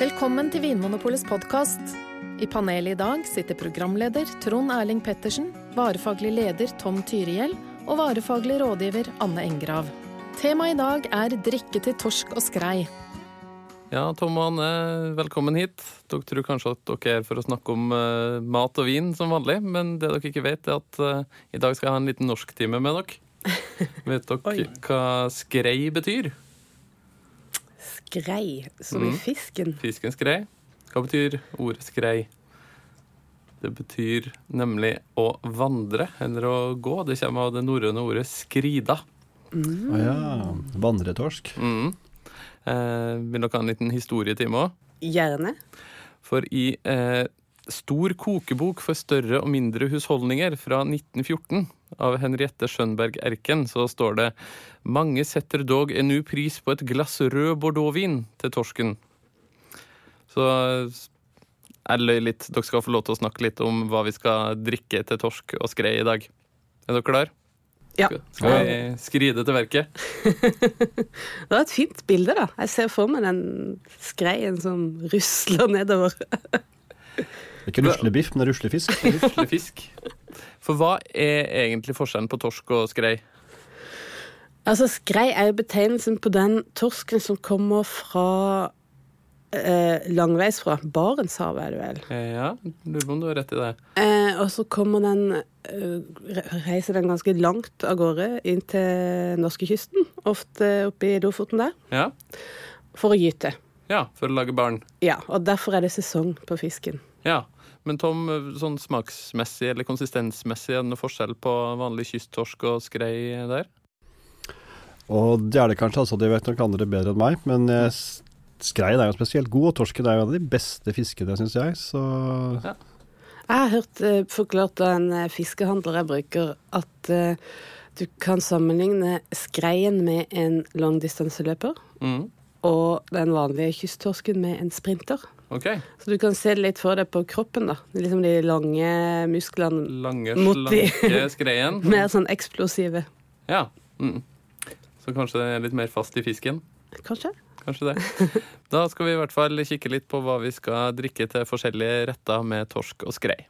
Velkommen til Vinmonopolets podkast. I panelet i dag sitter programleder Trond Erling Pettersen, varefaglig leder Tom Tyrihjell og varefaglig rådgiver Anne Engrav. Temaet i dag er drikke til torsk og skrei. Ja, Tom og Anne, velkommen hit. Dere tror kanskje at dere er for å snakke om uh, mat og vin som vanlig, men det dere ikke vet, er at uh, i dag skal jeg ha en liten norsktime med dere. vet dere hva skrei betyr? Skrei, som i Mm. fisken. Fisken skrei. Hva betyr ordet skrei? Det betyr nemlig å vandre eller å gå. Det kommer av det norrøne ordet skrida. Å ja. Vandretorsk. Mm. Eh, vil dere ha en liten historietime òg? Gjerne. For i eh, Stor kokebok for større og mindre husholdninger fra 1914 av Henriette Skjønberg Erken så står det mange setter dog en nu pris på et glass rød bordeauxvin til torsken. Så jeg løy litt. Dere skal få lov til å snakke litt om hva vi skal drikke til torsk og skrei i dag. Er dere klare? Ja. Skal vi skride til verket? Det var et fint bilde, da. Jeg ser for meg den skreien som rusler nedover. Ikke ruslebiff, men ruslefisk. Ruslefisk. For hva er egentlig forskjellen på torsk og skrei? Altså, skrei er jo betegnelsen på den torsken som kommer fra eh, langveis fra. Barentshavet, er det vel. Ja, lurer på om du har rett i det. Eh, og så kommer den eh, Reiser den ganske langt av gårde inn til norskekysten, ofte oppe i Lofoten der, Ja, for å gyte. ja for å lage barn. Ja, og derfor er det sesong på fisken. Ja, Men Tom, sånn smaksmessig eller konsistensmessig, er det noe forskjell på vanlig kysttorsk og skrei der? Og det er det kanskje, altså. Det vet nok andre bedre enn meg. Men skrei skreien er jo spesielt god, og torsken er jo en av de beste fiskene, syns jeg. Så Ja. Jeg har hørt uh, forklart av en eh, fiskehandler jeg bruker, at uh, du kan sammenligne skreien med en langdistanseløper Mm. og den vanlige kysttorsken med en sprinter. OK. Så du kan se litt for deg på kroppen, da. Liksom de lange musklene. Lange, Mot de- skreien. Mer sånn eksplosive. Ja. Mm. Så kanskje det er litt mer fast i fisken? Kanskje? Kanskje det. Da skal vi i hvert fall kikke litt på hva vi skal drikke til forskjellige retter med torsk og skrei.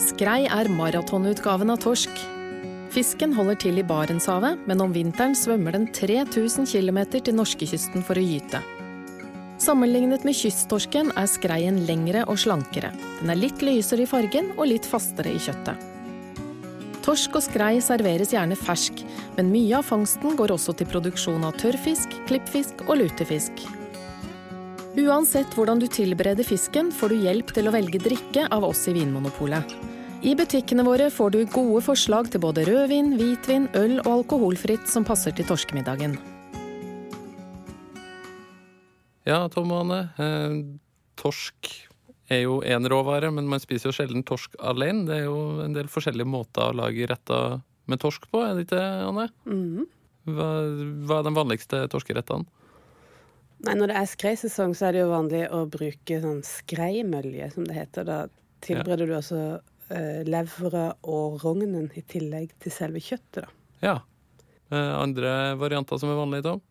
Skrei er maratonutgaven av torsk. Fisken holder til i Barentshavet, men om vinteren svømmer den 3000 km til norskekysten for å gyte. Sammenlignet med kysttorsken er skreien lengre og slankere. Den er litt lysere i fargen og litt fastere i kjøttet. Torsk og skrei serveres gjerne fersk, men mye av fangsten går også til produksjon av tørrfisk, klippfisk og lutefisk. Uansett hvordan du tilbereder fisken, får du hjelp til å velge drikke av oss i Vinmonopolet. I butikkene våre får du gode forslag til både rødvin, hvitvin, øl og alkoholfritt som passer til torskemiddagen. Ja, Tom og Anne. Eh, torsk er jo én råvare, men man spiser jo sjelden torsk alene. Det er jo en del forskjellige måter å lage retter med torsk på, er det ikke, Anne? Mm. Hva, hva er de vanligste torskerettene? Nei, når det er skreisesong, så er det jo vanlig å bruke sånn skreimølje, som det heter. Da tilbereder du altså eh, levra og rognen i tillegg til selve kjøttet, da. Ja. Eh, andre varianter som er vanlige, Tom?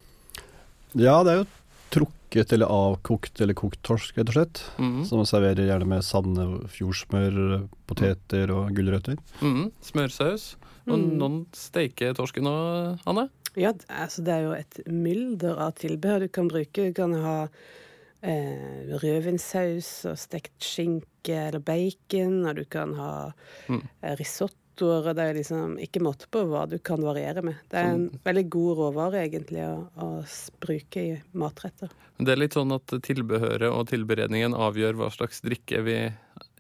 ja, det er jo trukket eller avkokt eller kokt torsk, rett og slett. Mhm. Som man serverer gjerne med sandefjordsmør, poteter og gulrøtter. Mhm. Smørsaus. Og Mm. noen steiker torsken òg, Anne? Ja, altså det er jo et mylder av tilbehør du kan bruke. Du kan ha eh, rødvinssaus og stekt skinke eller bacon, og du kan ha Mm. eh, risottoer, og det er liksom ikke måte på hva du kan variere med. Det er en veldig god råvare egentlig å, å bruke i matretter. Det er litt sånn at tilbehøret og tilberedningen avgjør hva slags drikke vi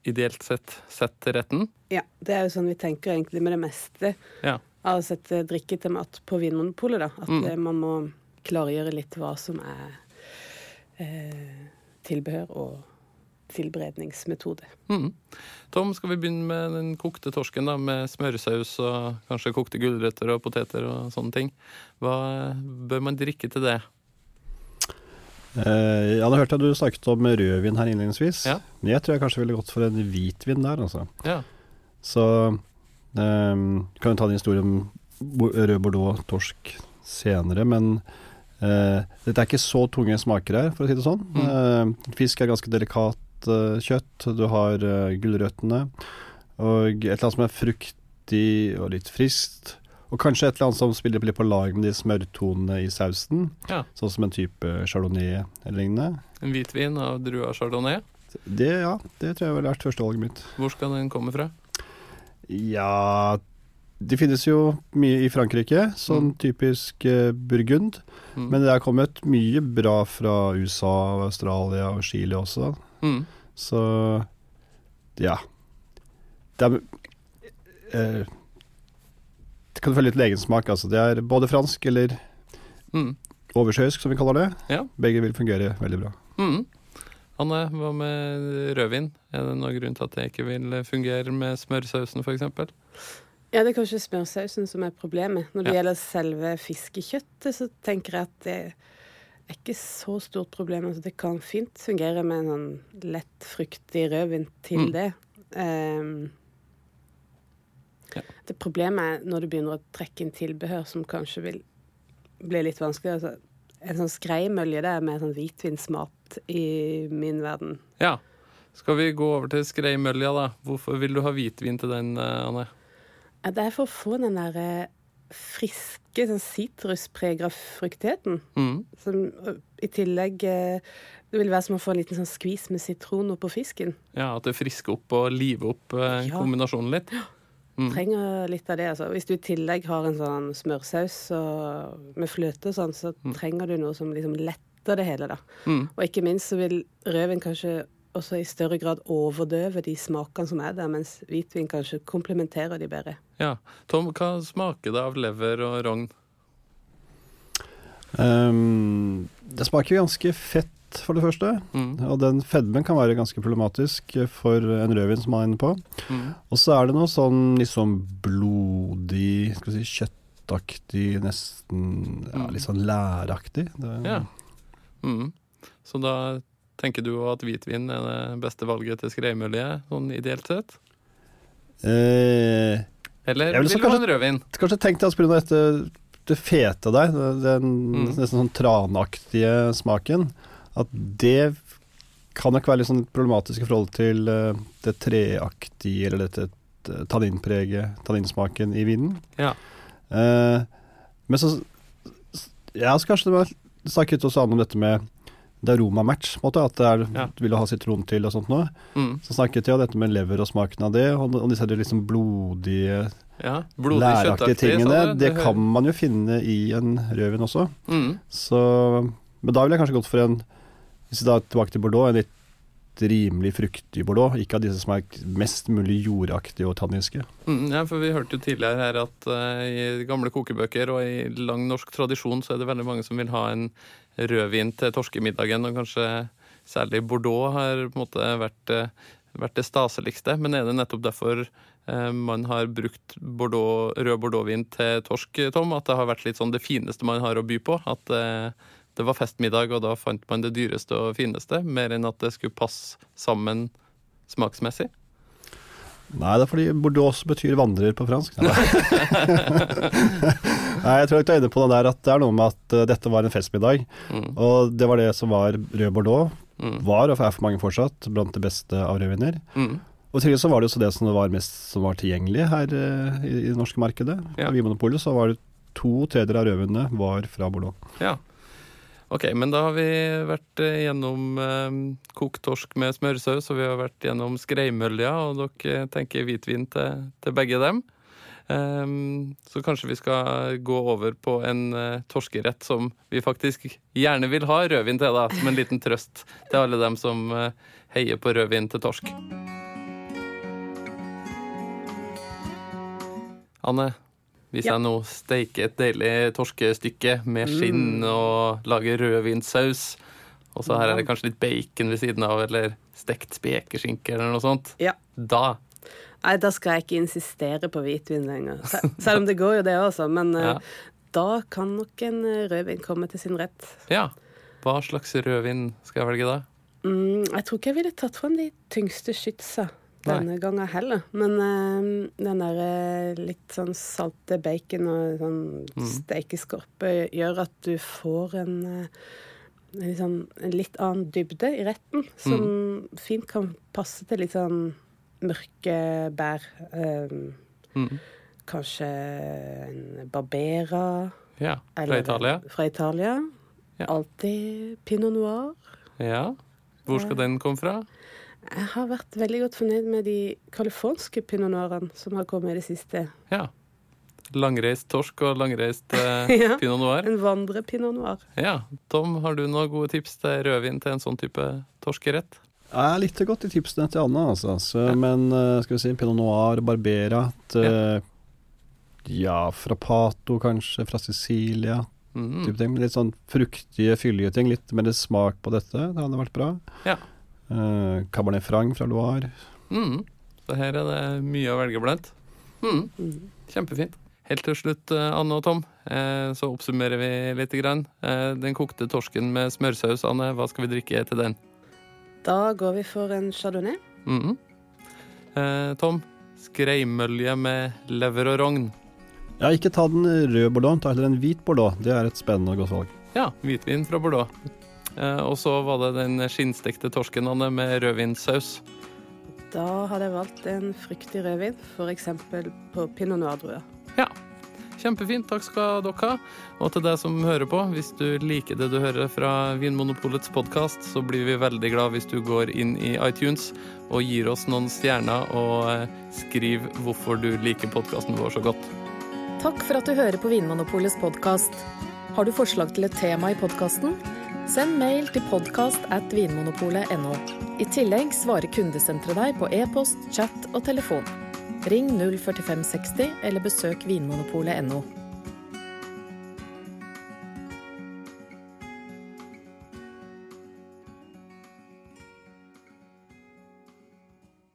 ideelt sett setter til retten. Ja, det er jo sånn vi tenker egentlig med det meste Ja. av å sette drikke til mat på Vinmonopolet, da. At Mm. eh, man må klargjøre litt hva som er eh, tilbehør og tilberedningsmetode. Mm. Tom, skal vi begynne med den kokte torsken da, med smørsaus og kanskje kokte gulrøtter og poteter og sånne ting. Hva bør man drikke til det? Eh, ja, da hørte jeg du snakket om rødvin her innledningsvis. Ja. Men jeg tror jeg kanskje ville gått for en hvitvin der, altså. Ja. Så ehm, kan vi ta en historie om rød bordeaux-torsk senere, men eh, dette er ikke så tunge smaker her, for å si det sånn. Eh, fisk er ganske delikat uh, kjøtt. Du har gulrøttene og et eller annet som er fruktig og litt friskt. Og kanskje et eller annet som spiller litt på lag med de smørtonene i sausen. Ja. Sånn som en type chardonnay eller lignende. En hvitvin av drua chardonnay. Det, ja, det tror jeg vel har vært førstevalget mitt. Hvor skal den komme fra? Ja Det finnes jo mye i Frankrike, sånn Mm. typisk eh, burgund. Mm. Men det er kommet mye bra fra USA, Australia og Chile også. Mm. Så ja. Det er eh, Det kan følge litt legensmak, altså. Det er både fransk eller Mm. oversjøisk, som vi kaller det. Ja. Begge vil fungere veldig bra. Mm. Anne, hva med rødvin? Er det noen grunn til at det ikke vil fungere med smørsausen f.eks.? Ja, det er kanskje smørsausen som er problemet. Når det Ja. gjelder selve fiskekjøttet, så tenker jeg at det er ikke så stort problem. Altså, det kan fint fungere med en sånn lett fruktig rødvin til Mm. det. Um, Ja. Det problemet er når du begynner å trekke inn tilbehør som kanskje vil bli litt vanskelig. Altså, en sånn skreimølje det er mer sånn hvitvinsmat i min verden. Ja. Skal vi gå over til skreimølja, da? Hvorfor vil du ha hvitvin til den, eh, Anne? Ja, det er for å få den der eh, friske, sånn sitrusprega fruktigheten. Mm. Som i tillegg eh, Det vil være som å få en liten sånn skvis med sitron oppå fisken. Ja, At det frisker opp og liver opp eh, Ja. kombinasjonen litt? Mm. Trenger litt av det. altså. Hvis du i tillegg har en sånn smørsaus og, med fløte og sånn, så trenger du noe som liksom letter det hele, da. Mm. Og ikke minst så vil rødvin kanskje også i større grad overdøve de smakene som er der, mens hvitvin kanskje komplementerer de bedre. Ja. Tom, hva smaker det av lever og rogn? Um, det smaker ganske fett, for det første. Mm. Og den fedmen kan være ganske problematisk for en rødvin som man er inne på. Mm. Og så er det noe sånn liksom blodig, skal vi si kjøttaktig, nesten ja, litt sånn læraktig. Det, Ja. Mm. Så da tenker du at hvitvin er det beste valget til skreimølje, sånn ideelt sett? Eh, Eller vil vil du ha en rødvin? kanskje tenk deg spille dette det fete der, den Mm. nesten sånn tranaktige smaken, at det kan nok være litt sånn problematisk i forhold til eh, det treaktige, eller dette tanninpreget, tanninsmaken i vinen. Ja. Eh, men så Ja, har kanskje snakket også om dette med det er på en måte, at det er, Ja. du vil ha sitron til og sånt noe. Mm. Så snakket jeg om dette med lever og smaken av det, og, og disse liksom blodige ja. Blodig læraktige tingene, Det, det kan man jo finne i en rødvin også. Mm. Så, men da ville jeg kanskje gått for en Hvis vi da er tilbake til Bordeaux, en litt rimelig fruktig Bordeaux. Ikke av disse som er mest mulig jordaktige og tanniske. Mm, ja, for Vi hørte jo tidligere her at uh, i gamle kokebøker og i lang norsk tradisjon så er det veldig mange som vil ha en rødvin til torskemiddagen, og kanskje særlig Bordeaux har på en måte vært, eh, vært det staseligste. Men er det nettopp derfor eh, man har brukt Bordeaux, rød bordeauxvin til torsk, Tom? At det har vært litt sånn det fineste man har å by på? At eh, det var festmiddag, og da fant man det dyreste og fineste, mer enn at det skulle passe sammen smaksmessig? Nei, det er fordi Bordeaux betyr vandrer på fransk. Nei, jeg tror jeg er inne på det der at det er noe med at eh, dette var en festmiddag. Mm. Og det var det som var rød Bordeaux. Mm. Var, og er for mange fortsatt, blant det beste av rødviner. Mm. Og i så var det også det som var mest som var tilgjengelig her uh, i, i det norske markedet. Ja. På Vinmonopolet så var det to tredjedeler av rødvinene var fra Bordeaux. Ja. Ok, men da har vi vært eh, gjennom eh, kokt torsk med smørsaus, og vi har vært gjennom skreimølja, og dere tenker hvitvin til, til begge dem. Ehm, så kanskje vi skal gå over på en eh, torskerett som vi faktisk gjerne vil ha rødvin til, da, som en liten trøst til alle dem som eh, heier på rødvin til torsk. Anne, hvis jeg nå steiker et deilig torskestykke med skinn og lager rødvinssaus, og så her er det kanskje litt bacon ved siden av, eller stekt spekeskinke eller noe sånt, Ja. da Nei, da skal jeg ikke insistere på hvitvin lenger. Se- Selv om det går jo det også, men eh, Ja. da kan nok en eh, rødvin komme til sin rett. Ja. Hva slags rødvin skal jeg velge da? Mm, jeg tror ikke jeg ville tatt frem de tyngste skytsa. denne gangen heller. Men uh, den der litt sånn salte bacon og sånn Mm. stekeskorpe gjør at du får en, uh, en, sånn, en litt annen dybde i retten, som fint kan passe til litt sånn mørke bær. Um, Mm. kanskje en barbera. Ja, fra Italia. Fra Italia. Ja. Alltid pinot noir. Ja. Hvor skal den komme fra? Jeg har vært veldig godt fornøyd med de californske pinot noirene som har kommet i det siste. Ja. Langreist torsk og langreist eh, Ja. pinot noir. En vandre-pinot noir. Ja. Tom, har du noen gode tips til rødvin til en sånn type torskerett? Jeg likte godt de tipsene til Anna, altså. Så, Men eh, skal vi si Pinot Noir, Barbera til, Ja, fra Pato kanskje, fra Sicilia. Mm. Type ting. Litt sånn fruktige, fyldige ting. Litt mer smak på dette. Det hadde vært bra. Ja. Uh, Cabernet Franc fra Loire. Mm. Så her er det mye å velge blant. Mm. Kjempefint. Helt til slutt, eh, Anne og Tom, eh, så oppsummerer vi litt. Grann. Eh, Den kokte torsken med smørsaus, Anne, hva skal vi drikke til den? Da går vi for en chardonnay. Mhm. eh, Tom, skreimølje med lever og rogn. Ja, ikke ta den røde bordeaux, ta heller en hvit bordeaux. Det er et spennende og godt valg. Ja, hvitvin fra Bordeaux. Eh, og så var det den skinnstekte torsken, Anne, med rødvinssaus. Da hadde jeg valgt en fruktig rødvin, f.eks. på pinot noir-drua. Kjempefint, takk skal dere ha. Og til deg som hører på, hvis du liker det du hører fra Vinmonopolets podkast, så blir vi veldig glad hvis du går inn i iTunes og gir oss noen stjerner og eh, skriv hvorfor du liker podkasten vår så godt. Takk for at du hører på Vinmonopolets podkast. Har du forslag til et tema i podkasten? Send mail til podkast at vinmonopolet.no. I tillegg svarer kundesenteret deg på e-post, chat og telefon. Ring 04560 eller besøk vinmonopolet.no.